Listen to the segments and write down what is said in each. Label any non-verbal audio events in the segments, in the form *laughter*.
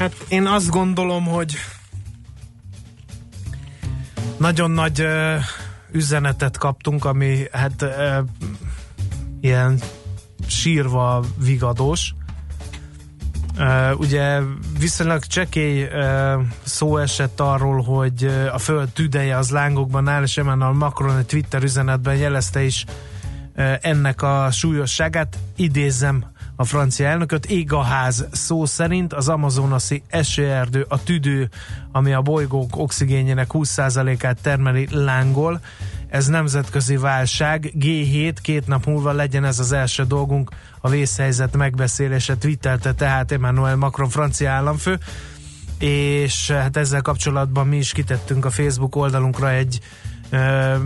Hát én azt gondolom, hogy nagyon nagy uh, üzenetet kaptunk, ami hát uh, ilyen sírva vigados. Uh, ugye viszonylag csekély uh, szó esett arról, hogy a föld tüdeje az lángokban áll, és Emmanuel Macron egy Twitter üzenetben jelezte is uh, ennek a súlyosságát. Idézem a francia elnököt. Ég a ház szó szerint az amazonasi esőerdő, a tüdő, ami a bolygók oxigénjének 20%-át termeli, lángol. Ez nemzetközi válság. G7, két nap múlva legyen ez az első dolgunk, a vészhelyzet megbeszélése twittelte tehát Emmanuel Macron francia államfő és hát ezzel kapcsolatban mi is kitettünk a Facebook oldalunkra egy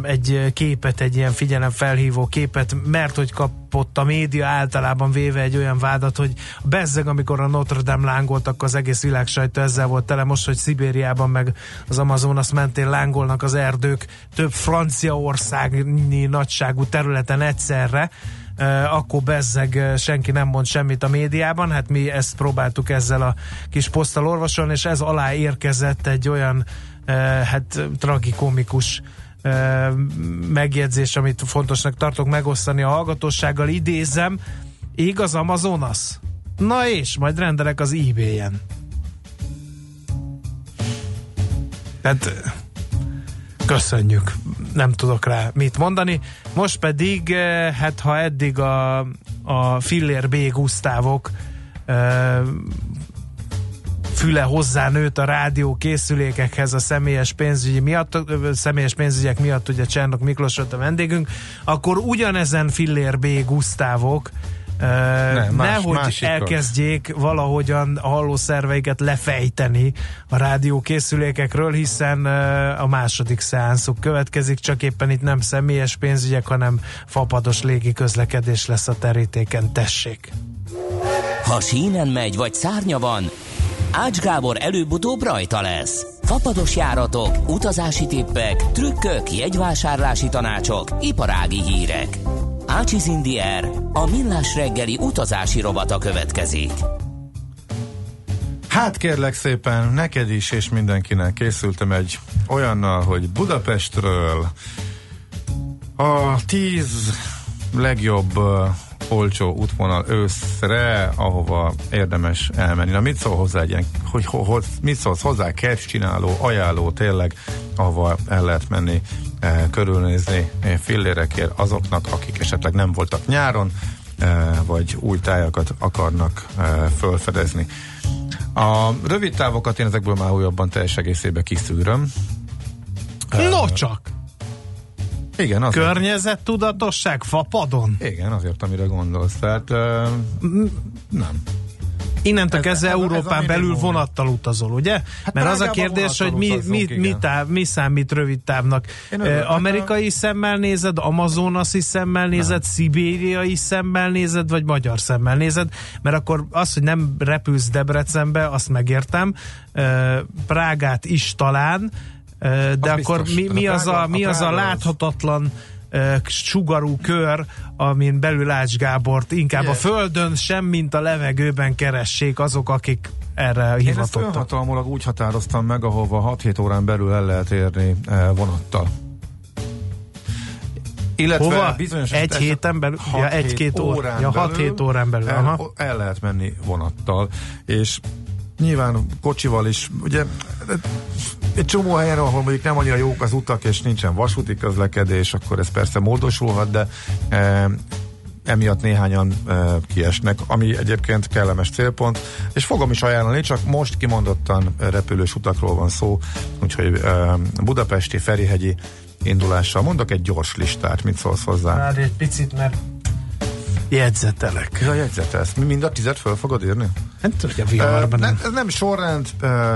egy képet, egy ilyen figyelemfelhívó képet, mert hogy kapott a média általában véve egy olyan vádat, hogy bezzeg, amikor a Notre Dame lángolt, akkor az egész világ sajta ezzel volt tele. Most, hogy Szibériában meg az Amazonas mentén lángolnak az erdők több franciaországnyi nagyságú területen egyszerre, akkor bezzeg senki nem mond semmit a médiában, hát mi ezt próbáltuk ezzel a kis poszttal orvosolni, és ez alá érkezett egy olyan hát tragikomikus megjegyzés, amit fontosnak tartok megosztani a hallgatósággal, idézem, ég az Amazonas? Na és, majd rendelek az eBay-en. Tehát köszönjük, nem tudok rá mit mondani. Most pedig, hát ha eddig a, a Filler B. Gusztávok füle hozzá nőtt a rádió készülékekhez a személyes pénzügyi miatt, személyes pénzügyek miatt ugye Csernok Miklós a vendégünk, akkor ugyanezen Fillér B. Gusztávok nem, más, nehogy másikat. elkezdjék valahogyan a hallószerveiket lefejteni a rádió készülékekről, hiszen a második szeánszuk következik, csak éppen itt nem személyes pénzügyek, hanem fapados légi közlekedés lesz a terítéken. Tessék! Ha sínen megy, vagy szárnya van, Ács Gábor előbb-utóbb rajta lesz. Fapados járatok, utazási tippek, trükkök, jegyvásárlási tanácsok, iparági hírek. Ácsiz Indier, a millás reggeli utazási robata következik. Hát kérlek szépen, neked is és mindenkinek készültem egy olyannal, hogy Budapestről a tíz legjobb olcsó útvonal őszre, ahova érdemes elmenni. Na mit szól hozzá egy ilyen, hogy, hogy mit szólsz hozzá, cash csináló, ajánló tényleg, ahova el lehet menni e, körülnézni e, fillérekért azoknak, akik esetleg nem voltak nyáron, e, vagy új tájakat akarnak e, fölfedezni. A rövid távokat én ezekből már újabban teljes egészébe kiszűröm. No csak! Igen, azért. Környezettudatosság fapadon? Igen, azért, amire gondolsz. Tehát uh, nem. Innentől kezdve Európán ez belül vonattal utazol, ugye? Hát Mert az a kérdés, hogy mi, mi, mi, táv, mi számít rövid távnak. Örülök, Amerikai a... szemmel nézed, amazonasi szemmel nézed, nem. szibériai szemmel nézed, vagy magyar szemmel nézed? Mert akkor az, hogy nem repülsz Debrecenbe, azt megértem. Prágát is talán, de az akkor biztos. mi, mi, az a, mi az a láthatatlan sugarú kör, amin belül Ács Gábort inkább Igen. a földön sem, mint a levegőben keressék azok, akik erre hivatottak. Én ezt önhatalmulag úgy határoztam meg, ahova 6-7 órán belül el lehet érni vonattal. Illetve Hova? bizonyos egy héten belül? Ja, egy-két órán ja, belül, 6-7 órán belül. El, aha. el lehet menni vonattal, és nyilván kocsival is, ugye egy csomó helyen, ahol mondjuk nem annyira jók az utak, és nincsen vasúti közlekedés, akkor ez persze módosulhat, de e, emiatt néhányan e, kiesnek, ami egyébként kellemes célpont, és fogom is ajánlani, csak most kimondottan repülős utakról van szó, úgyhogy e, budapesti, ferihegyi indulással mondok egy gyors listát, mit szólsz hozzá? Már egy picit, mert Jegyzetelek. Ja, jegyzetelsz. Mi mind a tizet föl fogod írni? Hát tudod, a viharban nem. nem. Ez nem sorrend,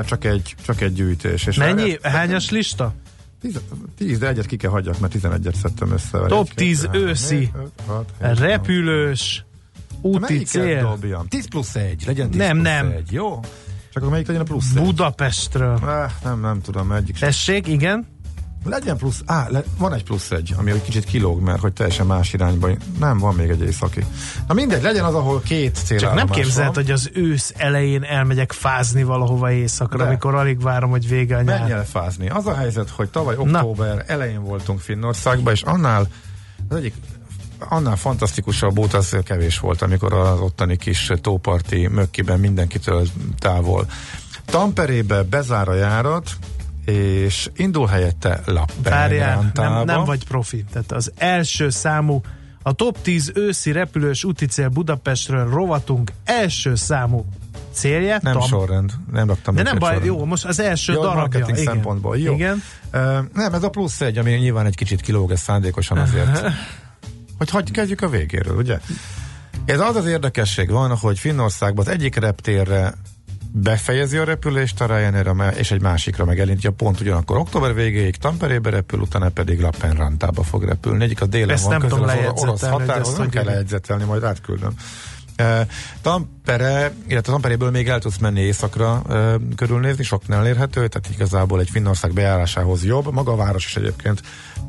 csak egy, csak egy gyűjtés. És Mennyi? ez- Hányas lista? Tíz, tíz, de egyet ki kell hagyjak, mert 11-et szedtem össze. Top Egy, 10 kettő, három, őszi. Repülős, úti cél, dobjam? 10 plusz 1, legyen 10 Nem, plusz nem. 1, jó? Csak akkor melyik legyen a plusz 1? Budapestről. Ah, nem, nem tudom, egyik sem. Tessék, igen? Legyen plusz, á, le, van egy plusz egy, ami egy kicsit kilóg, mert hogy teljesen más irányba. Nem, van még egy északi. Na mindegy, legyen az, ahol két Csak célállomás nem képzelt, van. hogy az ősz elején elmegyek fázni valahova éjszakra, De. amikor alig várom, hogy vége a nyár. el fázni. Az a helyzet, hogy tavaly Na. október elején voltunk Finnországban, és annál az egyik annál fantasztikusabb út az kevés volt, amikor az ottani kis tóparti mökkiben mindenkitől távol. Tamperébe bezár a járat, és indul helyette Várjál, Lappenrántába. nem, nem vagy profi. Tehát az első számú, a top 10 őszi repülős úti cél Budapestről rovatunk első számú célja. Nem Tam- sorrend, nem raktam De nem baj, sorrendbe. jó, most az első Jó, darabja. marketing Igen. szempontból, jó. Igen. Uh, nem, ez a plusz egy, ami nyilván egy kicsit kilóg, ez szándékosan azért. *laughs* hogy hagyj, kezdjük a végéről, ugye? Ez az az érdekesség van, hogy Finnországban az egyik reptérre befejezi a repülést a Ryanair, és egy másikra meg elindítja pont ugyanakkor október végéig Tamperébe repül, utána pedig Lappenrantába fog repülni. Egyik a délen Ezt van nem közel az orosz ezt nem kell lejegyzetelni, majd átküldöm. Uh, Tampere, illetve Tamperéből még el tudsz menni északra uh, körülnézni, soknál érhető, tehát igazából egy Finnország bejárásához jobb. Maga a város is egyébként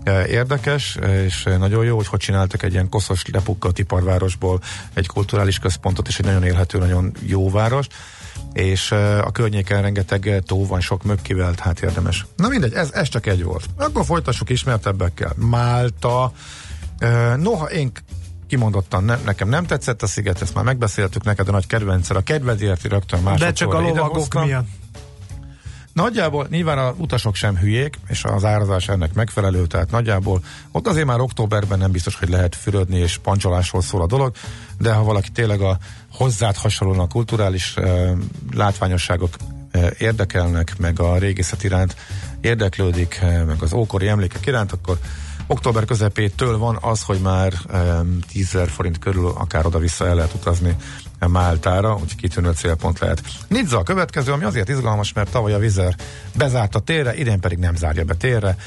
uh, érdekes, és nagyon jó, hogy hogy csináltak egy ilyen koszos, lepukkat iparvárosból egy kulturális központot, és egy nagyon élhető, nagyon jó város és a környéken rengeteg tó van, sok mökkivel, hát érdemes. Na mindegy, ez, ez csak egy volt. Akkor folytassuk ismertebbekkel. Málta, noha én kimondottan ne, nekem nem tetszett a sziget, ezt már megbeszéltük neked, a nagy kedvencszer, a kedvedért rögtön másodszor De csak a lovagok miatt. Nagyjából nyilván a utasok sem hülyék, és az árazás ennek megfelelő, tehát nagyjából ott azért már októberben nem biztos, hogy lehet fürödni, és pancsolásról szól a dolog, de ha valaki tényleg a hozzád hasonlóan a kulturális látványosságok érdekelnek, meg a régészet iránt érdeklődik, meg az ókori emlékek iránt, akkor október közepétől van az, hogy már um, 10 forint körül akár oda-vissza el lehet utazni Máltára, úgyhogy kitűnő célpont lehet. Nizza a következő, ami azért izgalmas, mert tavaly a Vizer bezárt a térre, idén pedig nem zárja be térre.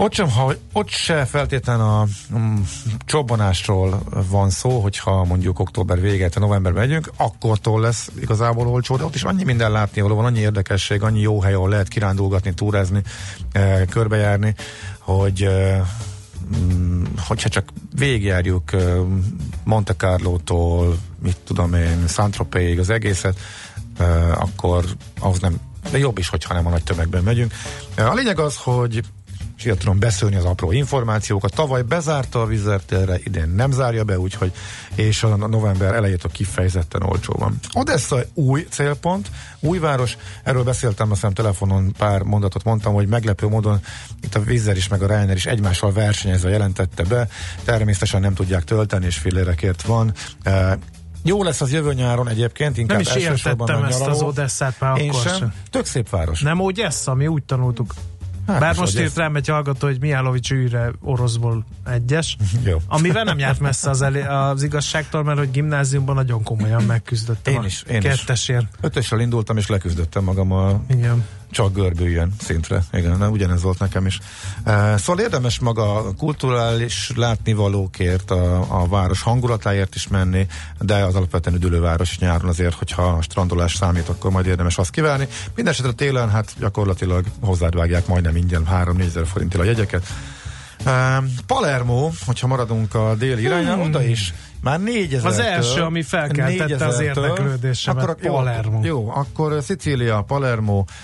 Ott sem, ha, ott se feltétlen a um, csobbanásról van szó, hogyha mondjuk október véget, novemberben megyünk, akkortól lesz igazából olcsó, de ott is annyi minden látni való van, annyi érdekesség, annyi jó hely, ahol lehet kirándulgatni, túrázni, eh, körbejárni, hogy mm, hogyha csak végigjárjuk eh, Monte Carlo-tól, mit tudom én, Saint-Tropez-ig az egészet, akkor ahhoz nem, de jobb is, hogyha nem a nagy tömegben megyünk. A lényeg az, hogy és így tudom beszélni az apró információkat. Tavaly bezárta a vizertérre, idén nem zárja be, úgyhogy és a november elejétől kifejezetten olcsó van. Odessa új célpont, új város, erről beszéltem, azt telefonon pár mondatot mondtam, hogy meglepő módon itt a Vizer is, meg a Ryanair is egymással versenyezve jelentette be, természetesen nem tudják tölteni, és fillérekért van. E, jó lesz az jövő nyáron egyébként, inkább Nem is értettem ezt az Odesszát már Én akkor sem. sem. Tök szép város. Nem úgy ez, ami úgy tanultuk. Hát Bár most írt rám egy hallgató, hogy Mihálovics űre oroszból egyes, *laughs* Jó. amivel nem járt messze az, elé, az igazságtól, mert hogy gimnáziumban nagyon komolyan megküzdöttem. Én is, én is. kettesért. Ötössel indultam, és leküzdöttem magam a Igen. Csak görbüljön szintre. Igen, nem, ugyanez volt nekem is. Uh, szóval érdemes maga a kulturális látnivalókért, a, a város hangulatáért is menni, de az alapvetően üdülőváros nyáron azért, hogyha a strandolás számít, akkor majd érdemes azt kívánni. Mindenesetre télen hát gyakorlatilag hozzád vágják majdnem ingyen 3-4 ezer forintért a jegyeket. Uh, Palermo, hogyha maradunk a déli irányra, Hmm. oda is már 4000 Az első, ami felkeltette az érdeklődésemet, akkor, jó, Palermo. Jó, akkor Szicília, Palermo, eh,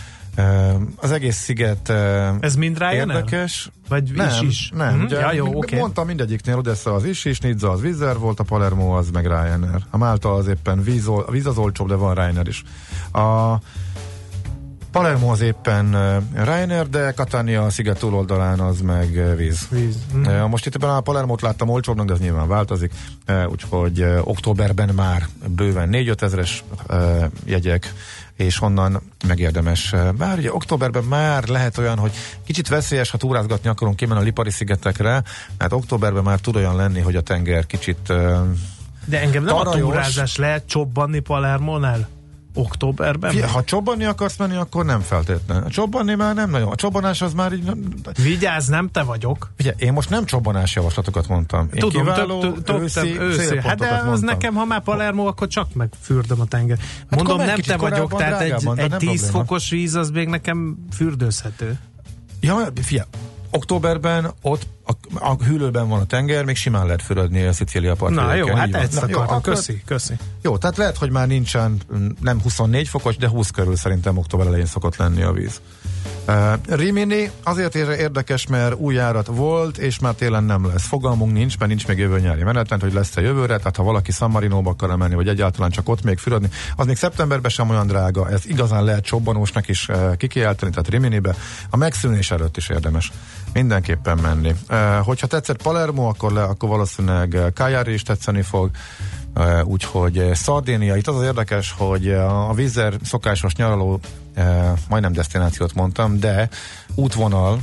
az egész sziget Ez mind Ryanair? érdekes. Vagy nem, is is? Nem, Mhm. ugye, Ja, jó, mi- oké. Mondtam mindegyiknél, Odessa az is is, Nizza az Vizer volt, a Palermo az meg Ryanair. A Málta az éppen víz, a víz az olcsóbb, de van Ryanair is. A Palermo az éppen Ryanair, de Catania a sziget túloldalán az meg víz. Víz. Uh, most itt ebben a Palermót láttam olcsóbbnak, de ez nyilván változik, úgyhogy októberben már bőven 4-5 ezres jegyek, és onnan megérdemes. Uh, Bár ugye októberben már lehet olyan, hogy kicsit veszélyes, ha túrázgatni akarunk kimenni a Lipari szigetekre, mert októberben már tud olyan lenni, hogy a tenger kicsit uh, De engem nem Tarajos. a túrázás lehet csobbanni Palermonál? Októberben? Fia, ha csobbanni akarsz menni, akkor nem feltétlenül. A csobbanni már nem nagyon. A csobbanás az már így... Nem, Vigyázz, nem te vagyok. Ugye, én most nem csobbanás javaslatokat mondtam. Én Tudom, kiváló, több, több, őszi, őszi. Hát de az mondtam. nekem, ha már Palermo, akkor csak megfürdöm a tenger. Mondom, akkor menj nem te vagyok, tehát egy, egy nem 10 probléma. fokos víz az még nekem fürdőzhető. Ja, fia, októberben ott a, hűlőben van a tenger, még simán lehet fürödni a Szicília Na partvidéken. jó, így hát ezt Na, jó, akartam. akkor- Köszi, köszi. Jó, tehát lehet, hogy már nincsen mm, nem 24 fokos, de 20 körül szerintem október elején szokott lenni a víz. Rimini azért ér- érdekes, mert új járat volt, és már télen nem lesz. Fogalmunk nincs, mert nincs még jövő nyári menetrend, hogy lesz-e jövőre, tehát ha valaki San Marinóba akar menni, vagy egyáltalán csak ott még fürödni, az még szeptemberben sem olyan drága, ez igazán lehet csobbanósnak is kikiáltani, tehát Riminibe. A megszűnés előtt is érdemes mindenképpen menni. Hogyha tetszett Palermo, akkor, le, akkor valószínűleg Cagliari is tetszeni fog, úgyhogy uh, Szardénia, itt az az érdekes, hogy uh, a vízer szokásos nyaraló, majdnem destinációt mondtam, de útvonal,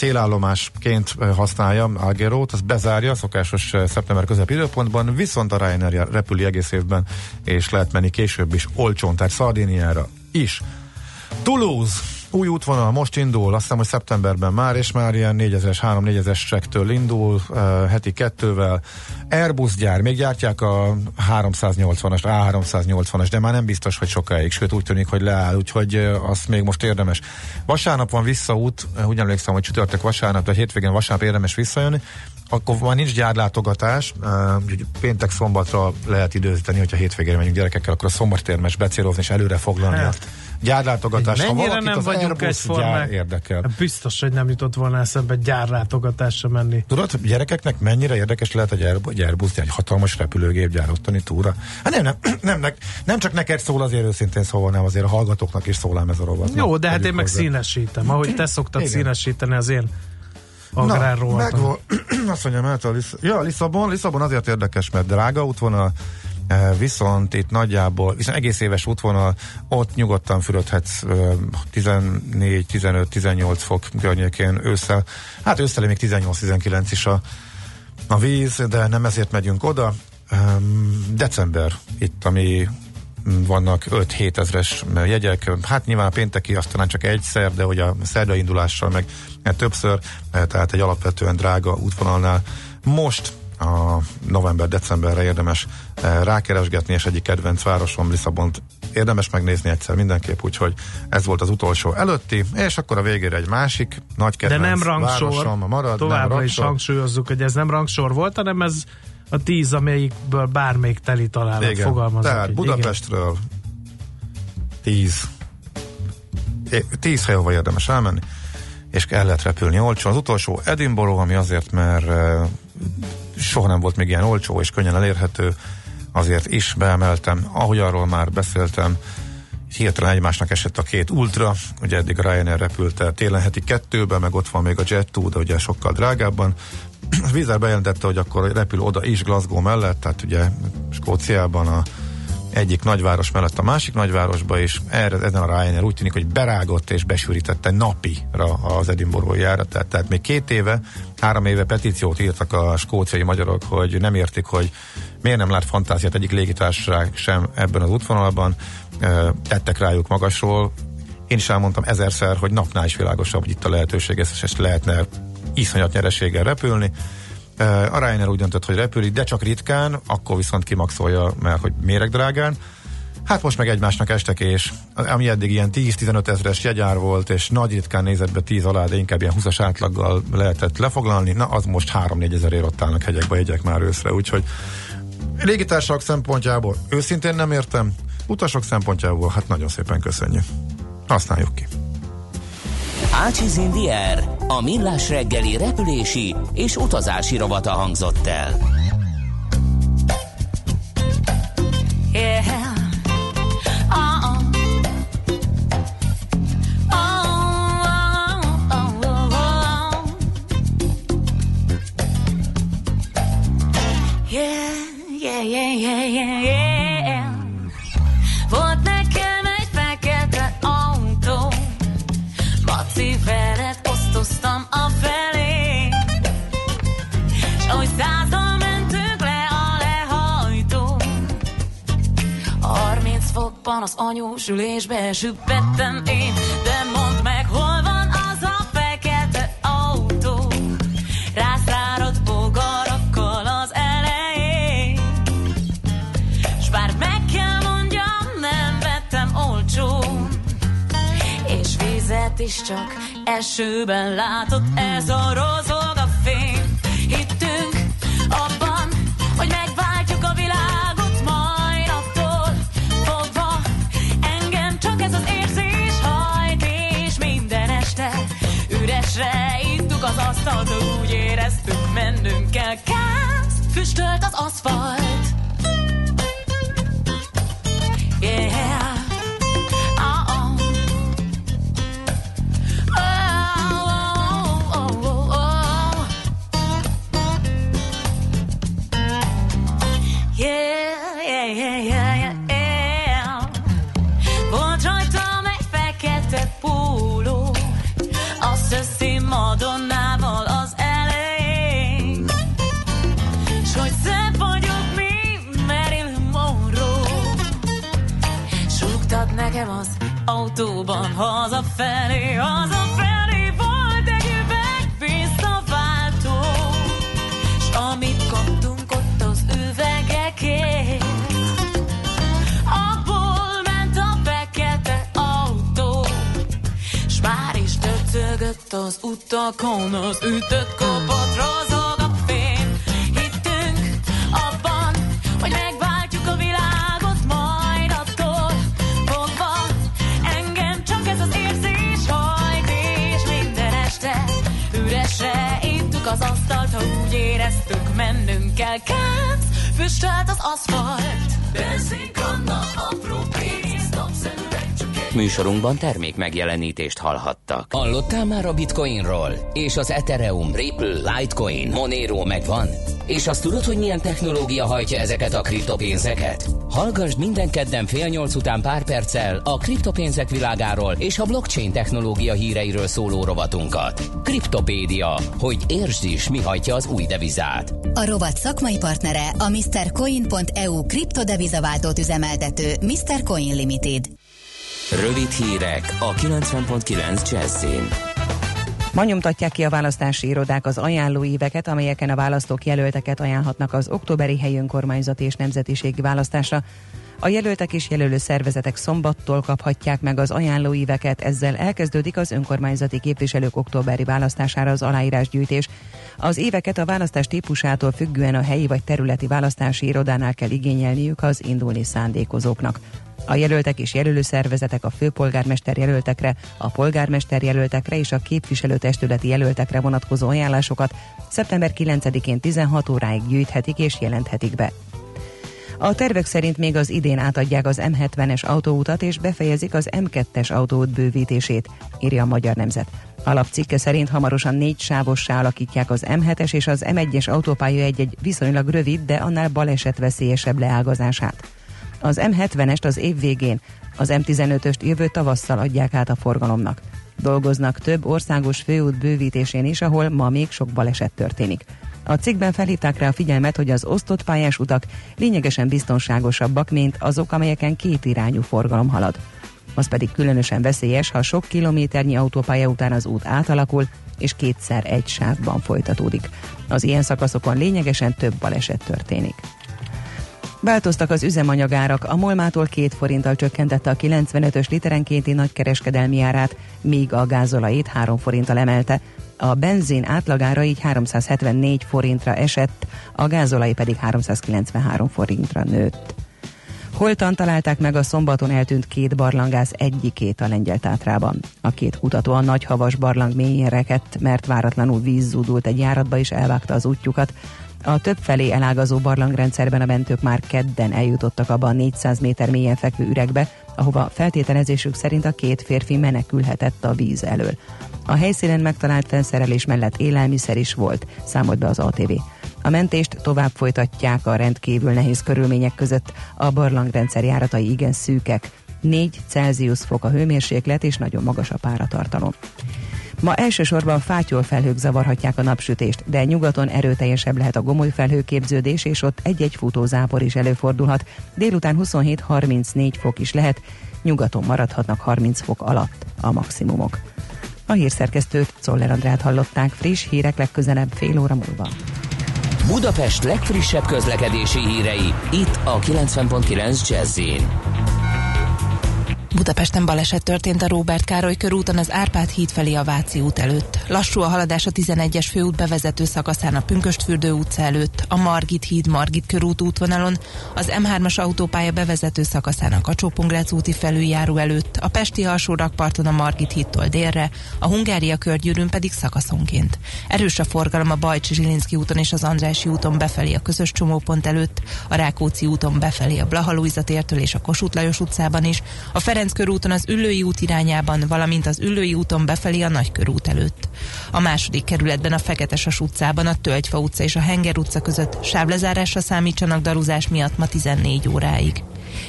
célállomásként használja Algerót, az bezárja szokásos szeptember közep időpontban, viszont a Ryanair repüli egész évben, és lehet menni később is olcsón, tehát Szardéniára is. Toulouse, új útvonal most indul, azt hiszem, hogy szeptemberben már, és már ilyen 4000-es, 3-4000-es csektől indul, uh, heti kettővel. Airbus gyár, még gyártják a 380-as, A380-as, de már nem biztos, hogy sokáig, sőt úgy tűnik, hogy leáll, úgyhogy uh, azt még most érdemes. Vasárnap van visszaút, uh, úgy emlékszem, hogy csütörtök vasárnap, de hétvégén vasárnap érdemes visszajönni, akkor már nincs gyárlátogatás, úgyhogy péntek szombatra lehet időzíteni, hogyha hétvégén megyünk gyerekekkel, akkor a szombat érdemes becélozni és előre foglalni Hát. Gyárlátogatás. Ha Mennyire valakit nem az vagyunk egyformák? érdekel. Hát Biztos, hogy nem jutott volna eszembe gyárlátogatásra menni. Tudod, gyerekeknek mennyire érdekes lehet egy Airbus, egy hatalmas repülőgép gyár ottani túra? Hát nem, nem, *clears throat* nem, nem, nem csak neked szól azért őszintén szóval, nem azért a hallgatóknak is szól ám ez a rovat. Jó, de hát én meg hozzá. színesítem, ahogy te szoktad Igen. színesíteni az én agrárról. megvan. *clears throat* Azt mondjam, hát a Lisz... ja, Lisszabon, Lisszabon azért érdekes, mert drága útvonal, viszont itt nagyjából, viszont egész éves útvonal, ott nyugodtan fürödhetsz eh, 14, 15, 18 fok környékén ősszel. Hát ősszel még 18-19 is a, a víz, de nem ezért megyünk oda. December itt, ami vannak 5-7 ezres jegyek, hát nyilván a pénteki azt talán csak egyszer, de hogy a szerda indulással meg többször, eh, tehát egy alapvetően drága útvonalnál. Most a november-decemberre érdemes eh, rákeresgetni, és egyik kedvenc városom Lisszabont érdemes megnézni egyszer mindenképp, úgyhogy ez volt az utolsó előtti, és akkor a végére egy másik nagy De kedvenc nem rangsor, városom marad, továbbra nem is rangsor. hangsúlyozzuk, hogy ez nem rangsor volt, hanem ez a tíz, amelyikből bármelyik teli találat Igen. Tehát így. Budapestről 10 10 hely, ahova érdemes elmenni, és el lehet repülni olcsó. Az utolsó Edinburgh, ami azért, mert eh, soha nem volt még ilyen olcsó és könnyen elérhető, azért is beemeltem. Ahogy arról már beszéltem, hirtelen egymásnak esett a két ultra, ugye eddig a Ryanair repült el télen heti kettőben, meg ott van még a Jet2, de ugye sokkal drágábban. Vizer bejelentette, hogy akkor repül oda is Glasgow mellett, tehát ugye Skóciában a egyik nagyváros mellett a másik nagyvárosba, és erre, ezen a Ryanair úgy tűnik, hogy berágott és besűrítette napira az Edinburgh járatát. Tehát még két éve, három éve petíciót írtak a skóciai magyarok, hogy nem értik, hogy miért nem lát fantáziát egyik légitársaság sem ebben az útvonalban. Tettek rájuk magasról. Én is elmondtam ezerszer, hogy napnál is világosabb, hogy itt a lehetőség, és lehetne iszonyat nyereséggel repülni. A Ryanair úgy döntött, hogy repülik, de csak ritkán, akkor viszont kimaxolja, mert hogy méregdrágán. Hát most meg egymásnak estek, és ami eddig ilyen 10-15 ezres jegyár volt, és nagy ritkán nézett be 10 alá, de inkább ilyen 20-as átlaggal lehetett lefoglalni, na az most 3-4 ezerért ott állnak hegyekbe jegyek már őszre, úgyhogy légitársak szempontjából őszintén nem értem, utasok szempontjából hát nagyon szépen köszönjük. Használjuk ki. Ácsiz Indier, a millás reggeli repülési és utazási rovata hangzott el. Yeah. tartoztam a felé, s ahogy százal mentünk le a lehajtó, a 30 fokban az anyósülésbe süppettem én, de mondd meg, hol van az a fekete autó, rászáradt bogarakkal az elején, s bár meg kell mondjam, nem vettem olcsón, és vizet is csak esőben látott ez a rozog a fény. Hittünk abban, hogy megváltjuk a világot majd attól fogva. Engem csak ez az érzés hajt, és minden este üresre ittuk az asztalt, úgy éreztük, mennünk kell. Kász, füstölt az aszfalt. Autóban hazafelé, hazafelé volt egy üveg visszaváltó. S amit kaptunk ott az üvegekért, abból ment a fekete autó. S már is döcögött az utakon, az ütött kopott rozog az asztalt, ha úgy éreztük, mennünk kell. Kánc, füstölt az aszfalt. Benzinkanna, apró pénz, napszemüveg, Műsorunkban termék megjelenítést hallhattak. Hallottál már a Bitcoinról? És az Ethereum, Ripple, Litecoin, Monero megvan? És azt tudod, hogy milyen technológia hajtja ezeket a kriptopénzeket? Hallgassd minden kedden fél nyolc után pár perccel a kriptopénzek világáról és a blockchain technológia híreiről szóló rovatunkat. Kriptopédia, hogy értsd is, mi hajtja az új devizát. A rovat szakmai partnere a MrCoin.eu kriptodevizaváltót üzemeltető Mr. Coin Limited. Rövid hírek a 90.9 Jazzin. Ma nyomtatják ki a választási irodák az ajánlóíveket, amelyeken a választók jelölteket ajánlhatnak az októberi helyi önkormányzati és nemzetiségi választásra. A jelöltek és jelölő szervezetek szombattól kaphatják meg az ajánlóíveket, ezzel elkezdődik az önkormányzati képviselők októberi választására az aláírásgyűjtés. Az éveket a választás típusától függően a helyi vagy területi választási irodánál kell igényelniük az indulni szándékozóknak. A jelöltek és jelölő szervezetek a főpolgármester jelöltekre, a polgármester jelöltekre és a képviselőtestületi jelöltekre vonatkozó ajánlásokat szeptember 9-én 16 óráig gyűjthetik és jelenthetik be. A tervek szerint még az idén átadják az M70-es autóutat és befejezik az M2-es autóút bővítését, írja a Magyar Nemzet. Alapcikke szerint hamarosan négy sávossá alakítják az M7-es és az M1-es autópálya egy-egy viszonylag rövid, de annál balesetveszélyesebb leágazását. Az M70-est az év végén, az M15-öst jövő tavasszal adják át a forgalomnak. Dolgoznak több országos főút bővítésén is, ahol ma még sok baleset történik. A cikkben felhívták rá a figyelmet, hogy az osztott pályás utak lényegesen biztonságosabbak, mint azok, amelyeken két irányú forgalom halad. Az pedig különösen veszélyes, ha sok kilométernyi autópálya után az út átalakul, és kétszer egy sávban folytatódik. Az ilyen szakaszokon lényegesen több baleset történik. Változtak az üzemanyagárak, a Molmától két forinttal csökkentette a 95-ös literenkénti nagykereskedelmi árát, míg a gázolait 3 forinttal emelte. A benzin átlagára így 374 forintra esett, a gázolai pedig 393 forintra nőtt. Holtan találták meg a szombaton eltűnt két barlangász egyikét a lengyel tátrában. A két kutató a nagyhavas barlang mélyén rekedt, mert váratlanul víz zúdult egy járatba és elvágta az útjukat. A több felé elágazó barlangrendszerben a mentők már kedden eljutottak abba a 400 méter mélyen fekvő üregbe, ahova feltételezésük szerint a két férfi menekülhetett a víz elől. A helyszínen megtalált felszerelés mellett élelmiszer is volt, számolt be az ATV. A mentést tovább folytatják a rendkívül nehéz körülmények között. A barlangrendszer járatai igen szűkek. 4 Celsius fok a hőmérséklet és nagyon magas a páratartalom. Ma elsősorban fátyolfelhők zavarhatják a napsütést, de nyugaton erőteljesebb lehet a gomoly felhőképződés, és ott egy-egy futózápor is előfordulhat. Délután 27-34 fok is lehet, nyugaton maradhatnak 30 fok alatt a maximumok. A hírszerkesztőt Czoller Andrát hallották friss hírek legközelebb fél óra múlva. Budapest legfrissebb közlekedési hírei, itt a 90.9 jazz Budapesten baleset történt a Róbert Károly körúton az Árpád híd felé a Váci út előtt. Lassú a haladás a 11-es főút bevezető szakaszán a Pünköstfürdő utca előtt, a Margit híd Margit körút útvonalon, az M3-as autópálya bevezető szakaszán a kacsó úti felüljáró előtt, a Pesti alsó rakparton a Margit hídtól délre, a Hungária körgyűrűn pedig szakaszonként. Erős a forgalom a Bajcsi Zsilinszki úton és az Andrási úton befelé a közös csomópont előtt, a Rákóczi úton befelé a Blaha tértől és a Kossuth Lajos utcában is, a Ferenc körúton az Üllői út irányában, valamint az Üllői úton befelé a Nagykörút előtt. A második kerületben a Feketesas utcában, a Tölgyfa utca és a Henger utca között sávlezárásra számítsanak daruzás miatt ma 14 óráig.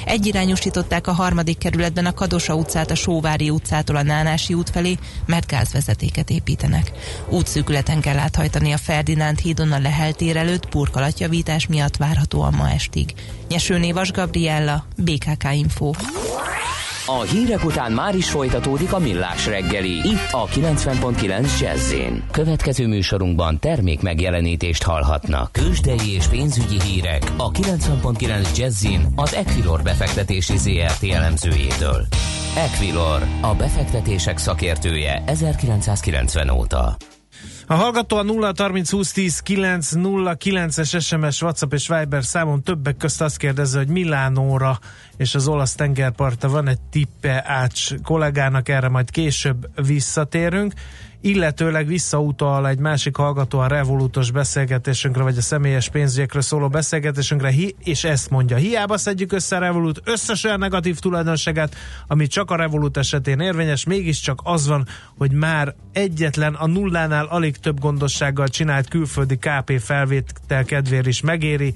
Egyirányosították a harmadik kerületben a Kadosa utcát a Sóvári utcától a Nánási út felé, mert gázvezetéket építenek. Útszűkületen kell áthajtani a Ferdinánd hídon a Lehel tér előtt burkolatjavítás miatt várhatóan ma estig. Nyesőné Gabriella, BKK Info. A hírek után már is folytatódik a millás reggeli, itt a 90.9 jazz Következő műsorunkban termék megjelenítést hallhatnak. Kősdei és pénzügyi hírek a 90.9 jazz az Equilor befektetési ZRT elemzőjétől. Equilor, a befektetések szakértője 1990 óta. A hallgató a 0 30 20 10 9 0 9-es SMS, WhatsApp és Viber számon többek közt azt kérdezze, hogy Milánóra és az olasz tengerparta van egy tippe Ács kollégának, erre majd később visszatérünk illetőleg visszautal egy másik hallgató a revolutos beszélgetésünkre, vagy a személyes pénzügyekről szóló beszélgetésünkre, és ezt mondja, hiába szedjük össze a Revolut összes olyan negatív tulajdonságát, ami csak a Revolut esetén érvényes, mégiscsak az van, hogy már egyetlen a nullánál alig több gondossággal csinált külföldi KP felvétel kedvér is megéri,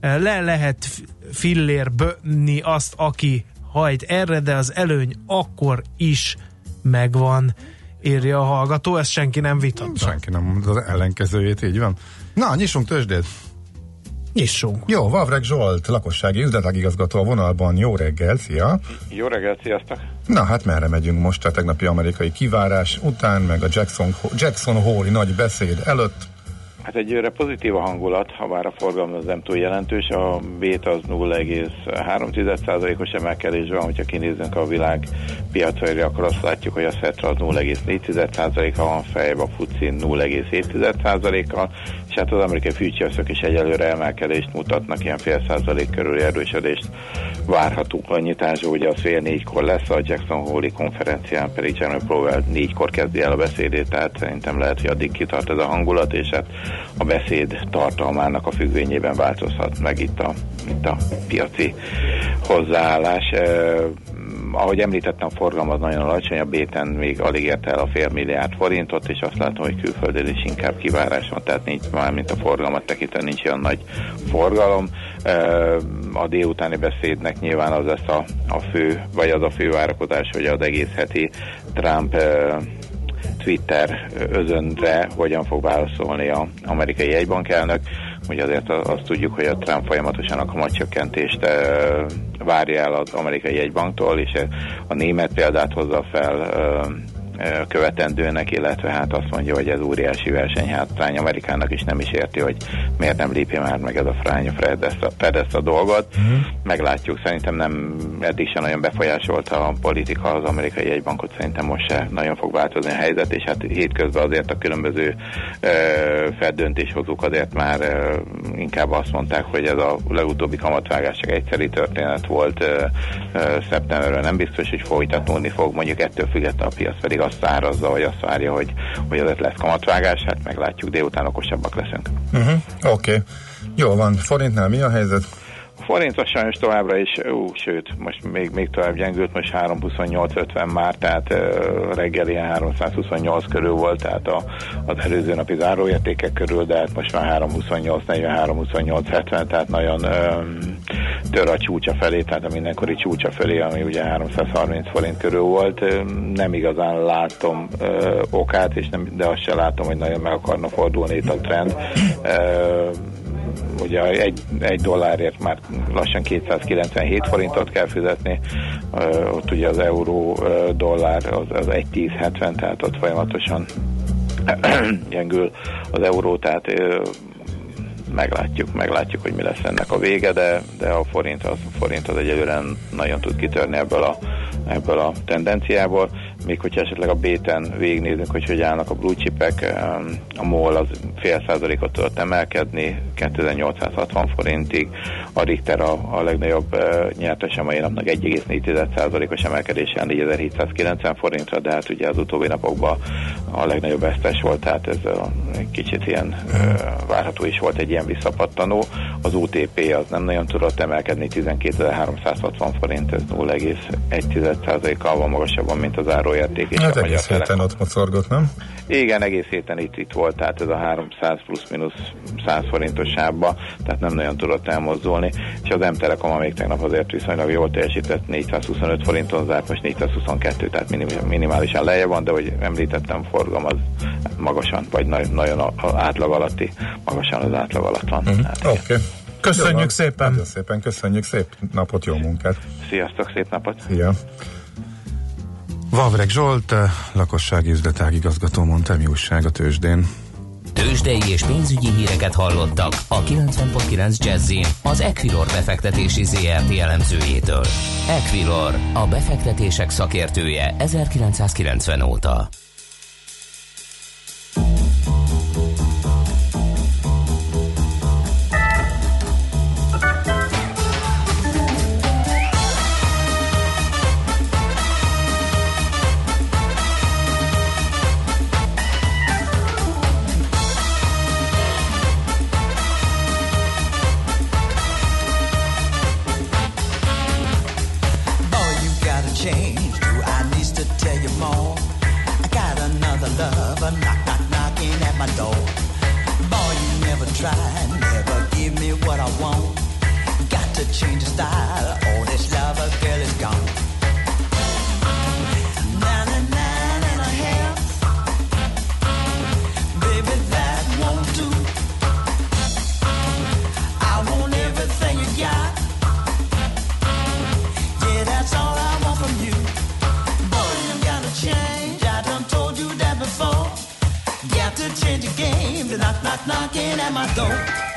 le lehet fillérbönni azt, aki hajt erre, de az előny akkor is megvan írja a hallgató, ezt senki nem vitatta. Senki nem mondta az ellenkezőjét, így van. Na, nyissunk tőzsdét. Nyissunk. Jó, Vavreg Zsolt, lakossági üzletágigazgató a vonalban. Jó reggel, szia! Jó reggel, sziasztok! Na hát merre megyünk most a tegnapi amerikai kivárás után, meg a Jackson, Jackson Hole-i nagy beszéd előtt? Hát egyőre pozitív a hangulat, ha bár a forgalom az nem túl jelentős, a bét az 0,3%-os emelkedés van, hogyha kinézzünk a világ piacaira, akkor azt látjuk, hogy a Szetra az 0,4%-a van fejbe, a FUCI 0,7%-kal, és hát az amerikai futures is egyelőre emelkedést mutatnak, ilyen fél százalék körüli erősödést várhatunk. A nyitásra, ugye az fél négykor lesz, a Jackson Hole konferencián pedig Jeremy Powell négykor kezdi el a beszédét, tehát szerintem lehet, hogy addig kitart ez a hangulat, és hát a beszéd tartalmának a függvényében változhat meg itt a, itt a piaci hozzáállás ahogy említettem, a forgalom az nagyon alacsony, a béten még alig érte el a fél milliárd forintot, és azt látom, hogy külföldön is inkább kivárás van, tehát nincs már, mint a forgalmat tekintve, nincs olyan nagy forgalom. A délutáni beszédnek nyilván az lesz a, a fő, vagy az a fő várakozás, hogy az egész heti Trump Twitter özönre hogyan fog válaszolni az amerikai jegybankelnök. Ugye azért azt tudjuk, hogy a Trump folyamatosan a kamatcsökkentést várja el az amerikai jegybanktól, és a német példát hozza fel követendőnek, illetve hát azt mondja, hogy ez óriási versenyhátrány Amerikának is nem is érti, hogy miért nem lépje már meg ez a fránya Fred ezt a, dolgot. Uh-huh. Meglátjuk, szerintem nem eddig sem nagyon befolyásolta a politika az amerikai jegybankot, szerintem most se nagyon fog változni a helyzet, és hát hétközben azért a különböző uh, Fed döntéshozók azért már uh, inkább azt mondták, hogy ez a legutóbbi kamatvágás csak egyszeri történet volt uh, uh, szeptemberben, nem biztos, hogy folytatódni fog, mondjuk ettől függetlenül a piac pedig azt árazza, vagy azt várja, hogy, hogy azért lesz kamatvágás, hát meglátjuk, délután okosabbak leszünk. Uh-huh. Oké. Okay. Jó van, forintnál mi a helyzet? Forint az sajnos továbbra is, ú, sőt, most még, még tovább gyengült, most 328.50 már, tehát reggel ilyen 328 körül volt, tehát a, az előző napi záróértékek körül, de hát most már 328, 43, 28, 70, tehát nagyon um, tör a csúcsa felé, tehát a mindenkori csúcsa felé, ami ugye 330 forint körül volt. Nem igazán látom ö, okát, és nem, de azt sem látom, hogy nagyon meg akarna fordulni itt a trend. Ö, ugye egy, egy dollárért már lassan 297 forintot kell fizetni, ott ugye az euró dollár az, az 1,1070, tehát ott folyamatosan *clears throat* gyengül az euró, tehát meglátjuk, meglátjuk, hogy mi lesz ennek a vége, de, de a forint az, a forint az egyelőre nagyon tud kitörni ebből a, ebből a tendenciából. Még hogyha esetleg a béten végignézünk, hogy hogy állnak a blue chipek, a MOL az fél százalékot tudott emelkedni, 2860 forintig, a Richter a, a legnagyobb uh, nyertes a mai napnak 1,4 százalékos emelkedéssel 4790 forintra, de hát ugye az utóbbi napokban a legnagyobb vesztes volt, tehát ez a, egy kicsit ilyen uh, várható is volt egy ilyen visszapattanó. Az UTP az nem nagyon tudott emelkedni, 12.360 forint, ez 0,1%-kal van magasabban, mint az áróérték. És Hát egész héten Telekom. ott mocorgott, nem? Igen, egész héten itt, itt volt, tehát ez a 300 plusz-minusz 100 forintos sávba, tehát nem nagyon tudott elmozdulni, és az M-Telekom még tegnap azért viszonylag jól teljesített, 425 forinton zárt, most 422, tehát minim- minimálisan lejjebb van, de hogy említettem, forgalom az magasan, vagy nagyon, nagyon átlag alatti, magasan az átlag alatt van. Hát, Oké. Okay. Köszönjük szépen. Nagyon szépen köszönjük, szép napot, jó munkát. Sziasztok, szép napot! Szia. Vavreg Zsolt, lakossági üzletág igazgató mondta, mi újság a tőzsdén. Tőzsdei és pénzügyi híreket hallottak a 90.9 Jazzin az Equilor befektetési ZRT elemzőjétől. Equilor, a befektetések szakértője 1990 óta. Knock, knock, knocking at.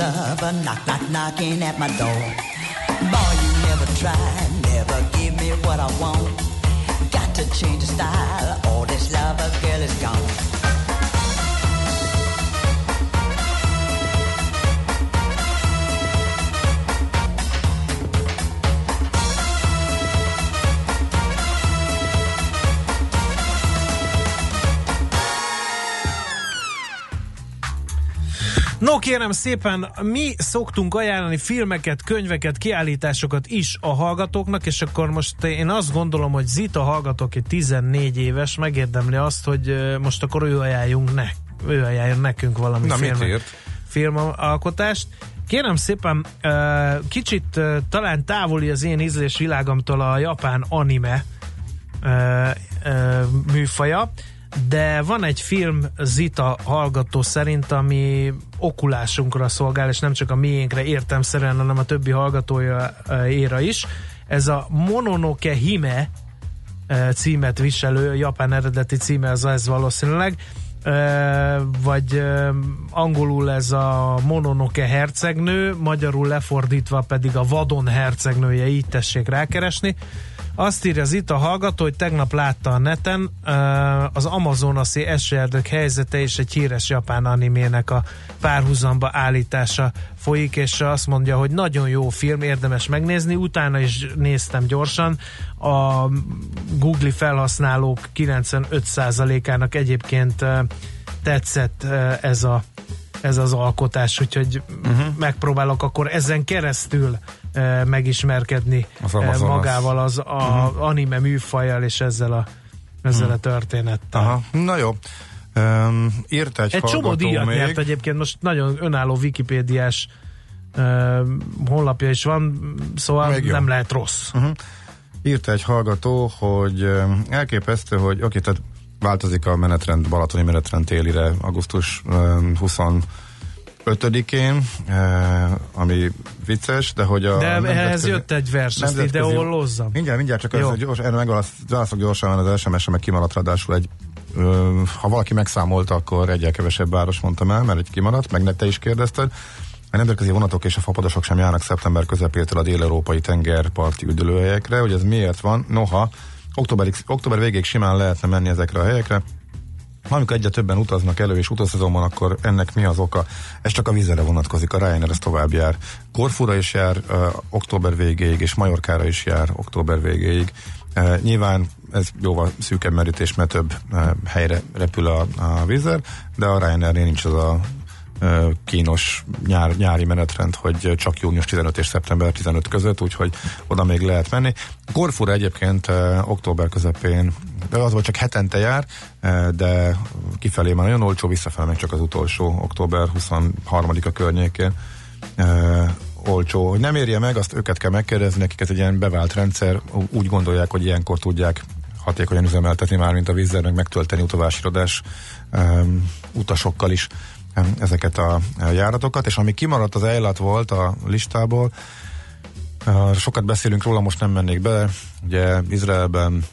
Lover, knock, knock, knocking at my door. Boy, you never tried, never give me what I want. Got to change the style, all this lover girl is gone. No kérem szépen, mi szoktunk ajánlani filmeket, könyveket, kiállításokat is a hallgatóknak, és akkor most én azt gondolom, hogy Zita hallgató, aki 14 éves, megérdemli azt, hogy most akkor ő ajánljunk ne, ő ajánljon nekünk valami Na, mit filmet, írt? filmalkotást. Kérem szépen, kicsit talán távoli az én ízlés világomtól a japán anime műfaja, de van egy film Zita hallgató szerint, ami okulásunkra szolgál, és nem csak a miénkre értemszerűen, hanem a többi hallgatója éra is. Ez a Mononoke Hime címet viselő, japán eredeti címe ez, ez valószínűleg, vagy angolul ez a Mononoke hercegnő, magyarul lefordítva pedig a Vadon hercegnője, így tessék rákeresni. Azt írja az itt a hallgató, hogy tegnap látta a neten az amazonaszi esőerdők helyzete és egy híres japán animének a párhuzamba állítása folyik, és azt mondja, hogy nagyon jó film, érdemes megnézni. Utána is néztem gyorsan. A Google felhasználók 95%-ának egyébként tetszett ez a ez az alkotás, úgyhogy uh-huh. megpróbálok akkor ezen keresztül megismerkedni Az Amazonas. magával az a uh-huh. anime műfajjal és ezzel a, ezzel uh-huh. a történettel. Aha, na jó. Um, írt egy, Egy csomó díjat még. nyert egyébként, most nagyon önálló Wikipédiás uh, honlapja is van, szóval Még nem lehet rossz. Uh-huh. Írta egy hallgató, hogy elképesztő, hogy oké, tehát változik a menetrend, balatoni menetrend télire, augusztus um, 25-én, uh, ami vicces, de hogy a De ehhez jött egy vers, nemzetközi- ideollozzam. Mindjárt, mindjárt, csak ez gyors, erre megválaszok gyorsan, mert az SMS-e meg kimaradt ráadásul egy ha valaki megszámolta, akkor egyel kevesebb város mondtam el, mert egy kimaradt, meg ne te is kérdezted. A nemzetközi vonatok és a fapadosok sem járnak szeptember közepétől a dél-európai tengerparti üdülőhelyekre, hogy ez miért van? Noha, októberig, október végéig simán lehetne menni ezekre a helyekre, amikor egyre többen utaznak elő és utazszezonban, akkor ennek mi az oka? Ez csak a vízre vonatkozik, a Ryanair ez tovább jár. Korfura is jár uh, október végéig, és Majorkára is jár október végéig. Uh, nyilván ez jóval szűkebb merítés, mert több uh, helyre repül a, a vízer, de a Ryanairnél nincs az a kínos nyár, nyári menetrend, hogy csak június 15 és szeptember 15 között, úgyhogy oda még lehet menni. Korfura egyébként október közepén, de az volt csak hetente jár, de kifelé már nagyon olcsó, visszafelé meg csak az utolsó október 23-a környékén olcsó. Hogy nem érje meg, azt őket kell megkérdezni, nekik ez egy ilyen bevált rendszer, úgy gondolják, hogy ilyenkor tudják hatékonyan üzemeltetni már, mint a vízzel, meg megtölteni utavásirodás um, utasokkal is ezeket a, járatokat, és ami kimaradt az Eilat volt a listából, sokat beszélünk róla, most nem mennék be, ugye Izraelben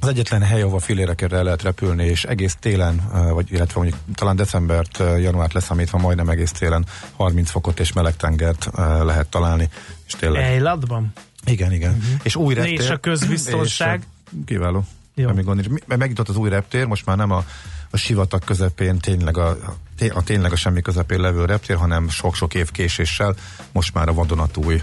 az egyetlen hely, ahova filérekre lehet repülni, és egész télen, vagy illetve mondjuk talán decembert, januárt leszámítva majdnem egész télen 30 fokot és meleg tengert lehet találni, és tényleg Ejladban? igen, igen. Uh-huh. És új reptér. És a közbiztonság? És, kiváló. Jó. Semmi gond nincs. Mi- Megjutott az új reptér, most már nem a, a sivatag közepén, tényleg a, a, té- a tényleg a semmi közepén levő reptér, hanem sok-sok év késéssel most már a vadonatúj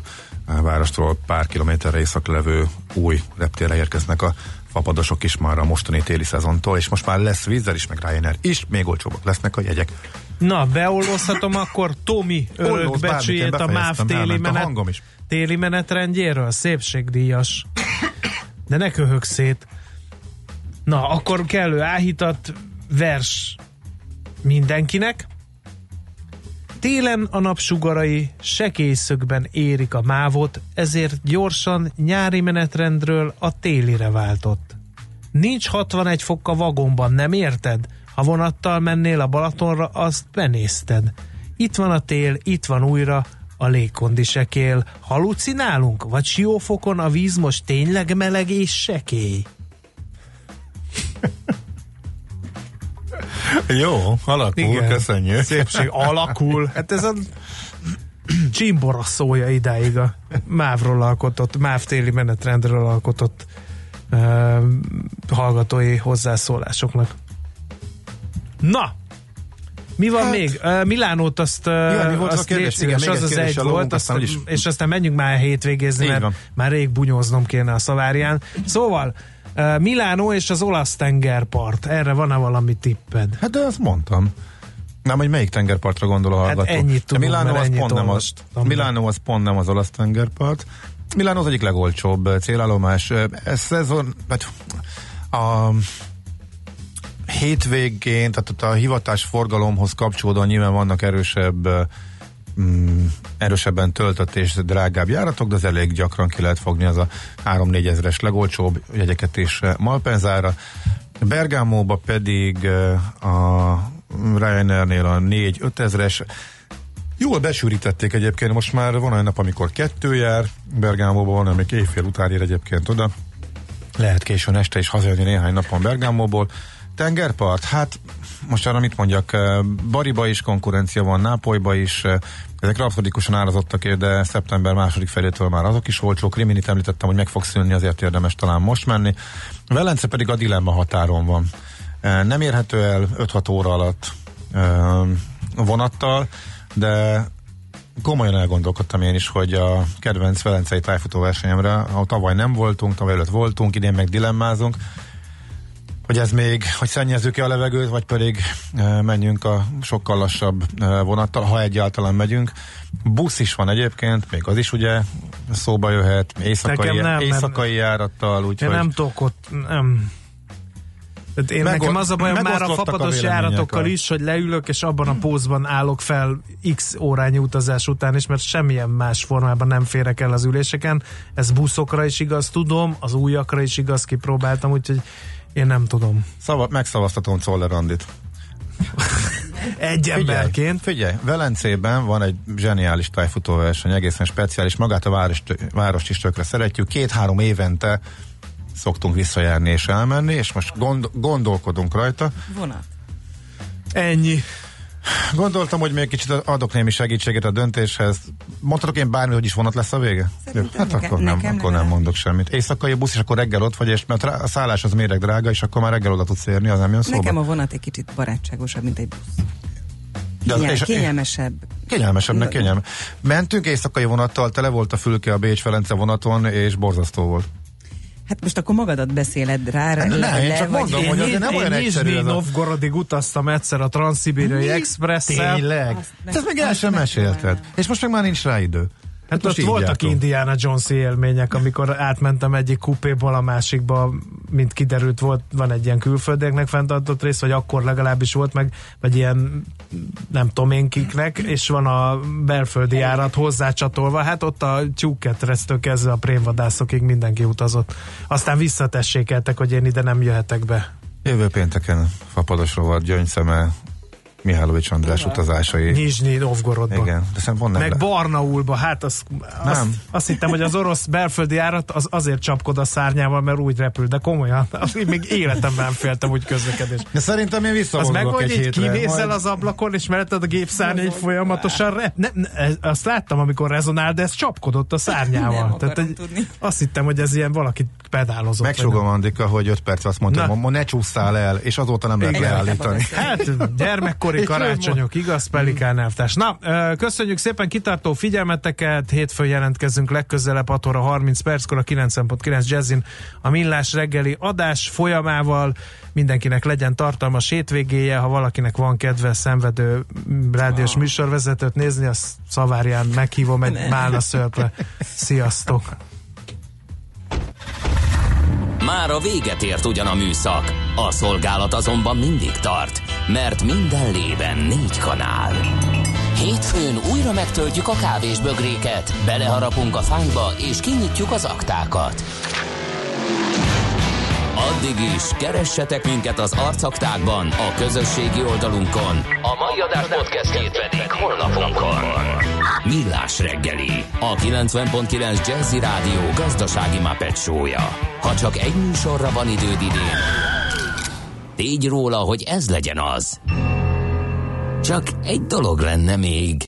uh, várostól pár kilométerre észak levő új reptérre érkeznek a fapadosok is már a mostani téli szezontól, és most már lesz vízzel is, meg Ryanair is, még olcsóbbak lesznek a jegyek. Na, beollózhatom akkor Tomi örökbecsüjét a MÁV téli, a menet, is. téli menetrendjéről? Szépségdíjas. De ne köhög szét. Na, akkor kellő áhítat vers mindenkinek. Télen a napsugarai sekélyszögben érik a mávot, ezért gyorsan nyári menetrendről a télire váltott. Nincs 61 fok a vagonban, nem érted? Ha vonattal mennél a Balatonra, azt benézted. Itt van a tél, itt van újra a légkondi sekél. Halucinálunk? Vagy siófokon a víz most tényleg meleg és sekély? Jó, alakul, Igen. köszönjük. Szépség alakul. Hát ez a csimbora szója idáig a MÁV-ról alkotott, MÁV téli menetrendről alkotott uh, hallgatói hozzászólásoknak. Na! Mi van hát, még? Uh, Milánót azt, uh, Jaj, mi volt az a azt kérdés? légy Igen, az egy az egy volt, lógunk, azt, aztán úgyis- és aztán menjünk már hétvégezni, Így mert van. már rég bunyóznom kéne a szavárián. Szóval, Milánó és az olasz tengerpart. Erre van-e valami tipped? Hát de azt mondtam. Nem, hogy melyik tengerpartra gondol a hallgató. Hát ennyit tudom, Milánó mert az pont nem az. Milánó az pont nem az olasz tengerpart. Milánó az egyik legolcsóbb célállomás. Ez szezon, vagy a hétvégén, tehát a hivatás forgalomhoz kapcsolódóan nyilván vannak erősebb mm, erősebben töltött és drágább járatok, de az elég gyakran ki lehet fogni az a 3-4 ezeres legolcsóbb jegyeket is eh, Malpenzára. Bergámóba pedig eh, a Ryanairnél a 4-5 ezeres Jól besűrítették egyébként, most már van olyan nap, amikor kettő jár, Bergámóban van, amik éjfél után ér egyébként oda. Lehet későn este is hazajönni néhány napon Bergámóból. Tengerpart, hát most arra mit mondjak, Bariba is konkurencia van, Nápolyba is, ezek rapszodikusan árazottak, de szeptember második felétől már azok is olcsók. Riminit említettem, hogy meg fog szülni, azért érdemes talán most menni. Velence pedig a dilemma határon van. Nem érhető el 5-6 óra alatt vonattal, de komolyan elgondolkodtam én is, hogy a kedvenc velencei tájfutó versenyemre, ahol tavaly nem voltunk, tavaly előtt voltunk, idén meg dilemmázunk, hogy ez még, hogy szennyezzük-e a levegőt, vagy pedig e, menjünk a sokkal lassabb e, vonattal, ha egyáltalán megyünk. Busz is van egyébként, még az is ugye szóba jöhet, éjszakai, Nekem nem, éjszakai járattal, Én úgyhogy... nem tudok ott, nem. Tehát én Meg- nekem az a bajom már a a fapados vélemények járatokkal a- is, hogy leülök, és abban a pózban állok fel x órányi utazás után is, mert semmilyen más formában nem férek el az üléseken. Ez buszokra is igaz, tudom, az újakra is igaz, kipróbáltam, úgyhogy én nem tudom. Szava, megszavaztatom Czoller Andit. Egy emberként. Figyelj, Velencében van egy zseniális tájfutóverseny, egészen speciális, magát a város, várost is tökre szeretjük. Két-három évente szoktunk visszajárni és elmenni, és most gond, gondolkodunk rajta. Vonat. Ennyi. Gondoltam, hogy még kicsit adok némi segítséget a döntéshez. Mondhatok én bármi, hogy is vonat lesz a vége? Szerintem hát nekem- akkor nem, nekem akkor nem legalább. mondok semmit. Éjszakai busz, és akkor reggel ott vagy, és mert a szállás az méreg drága, és akkor már reggel oda tudsz érni, az nem jön szóba. Nekem a vonat egy kicsit barátságosabb, mint egy busz. De Kényel, és- kényelmesebb. Kényelmesebbnek kényelme. Mentünk éjszakai vonattal, tele volt a fülke a Bécs-Felence vonaton, és borzasztó volt. Hát most akkor magadat beszéled rá, Hát le, nem, én le, csak vagy mondom, hogy azért nem én olyan egyszerű a- Novgorodig utaztam egyszer a Transzibériai Express-szel. Tényleg? Ezt még el sem mesélted. És most meg már nincs rá idő. Hát most ott voltak jártunk. Indiana jones élmények, amikor átmentem egyik kupéból a másikba, mint kiderült, volt, van egy ilyen külföldieknek fenntartott rész, vagy akkor legalábbis volt meg, vagy ilyen nem tudom én kiknek, és van a belföldi járat hozzácsatolva, hát ott a tyúketresztől kezdve a prémvadászokig mindenki utazott. Aztán visszatessékeltek, hogy én ide nem jöhetek be. Jövő pénteken Fapados rovat, Gyöngyszeme, Mihálovics András utazásai. Nizsnyi Novgorodban. Igen, de szerintem pont nem Meg le- Barnaulba, hát az, azt, Nem. azt hittem, hogy az orosz belföldi járat az azért csapkod a szárnyával, mert úgy repül, de komolyan, *laughs* még életemben nem féltem úgy közlekedés. De szerintem én Az meg, visszavonulok hogy egy így hétre. kinézel majd- az ablakon, és mereted a gépszárny így folyamatosan rep. Ne, ne, azt láttam, amikor rezonál, de ez csapkodott a szárnyával. Nem Tehát, egy, tudni. azt hittem, hogy ez ilyen valaki pedálozott. Megsugom Andika, hogy 5 perc azt mondtam, ne csúszszál el, és azóta nem lehet leállítani. Hát, gyermekkori karácsonyok, igaz, Pelikán elvtárs. Na, köszönjük szépen kitartó figyelmeteket, hétfőn jelentkezünk legközelebb 6 óra 30 perckor a 90.9 Jazzin a Millás reggeli adás folyamával. Mindenkinek legyen tartalmas hétvégéje, ha valakinek van kedve szenvedő rádiós műsorvezetőt nézni, azt szavárján meghívom egy málna szörpre. Sziasztok! Már a véget ért ugyan a műszak, a szolgálat azonban mindig tart, mert minden lében négy kanál. Hétfőn újra megtöltjük a kávés bögréket, beleharapunk a fányba és kinyitjuk az aktákat. Addig is, keressetek minket az arcaktákban, a közösségi oldalunkon. A mai adás podcastjét pedig holnapunkon. Millás reggeli, a 90.9 Jazzy Rádió gazdasági Muppet show-ja. Ha csak egy műsorra van időd idén, Tégy róla, hogy ez legyen az. Csak egy dolog lenne még.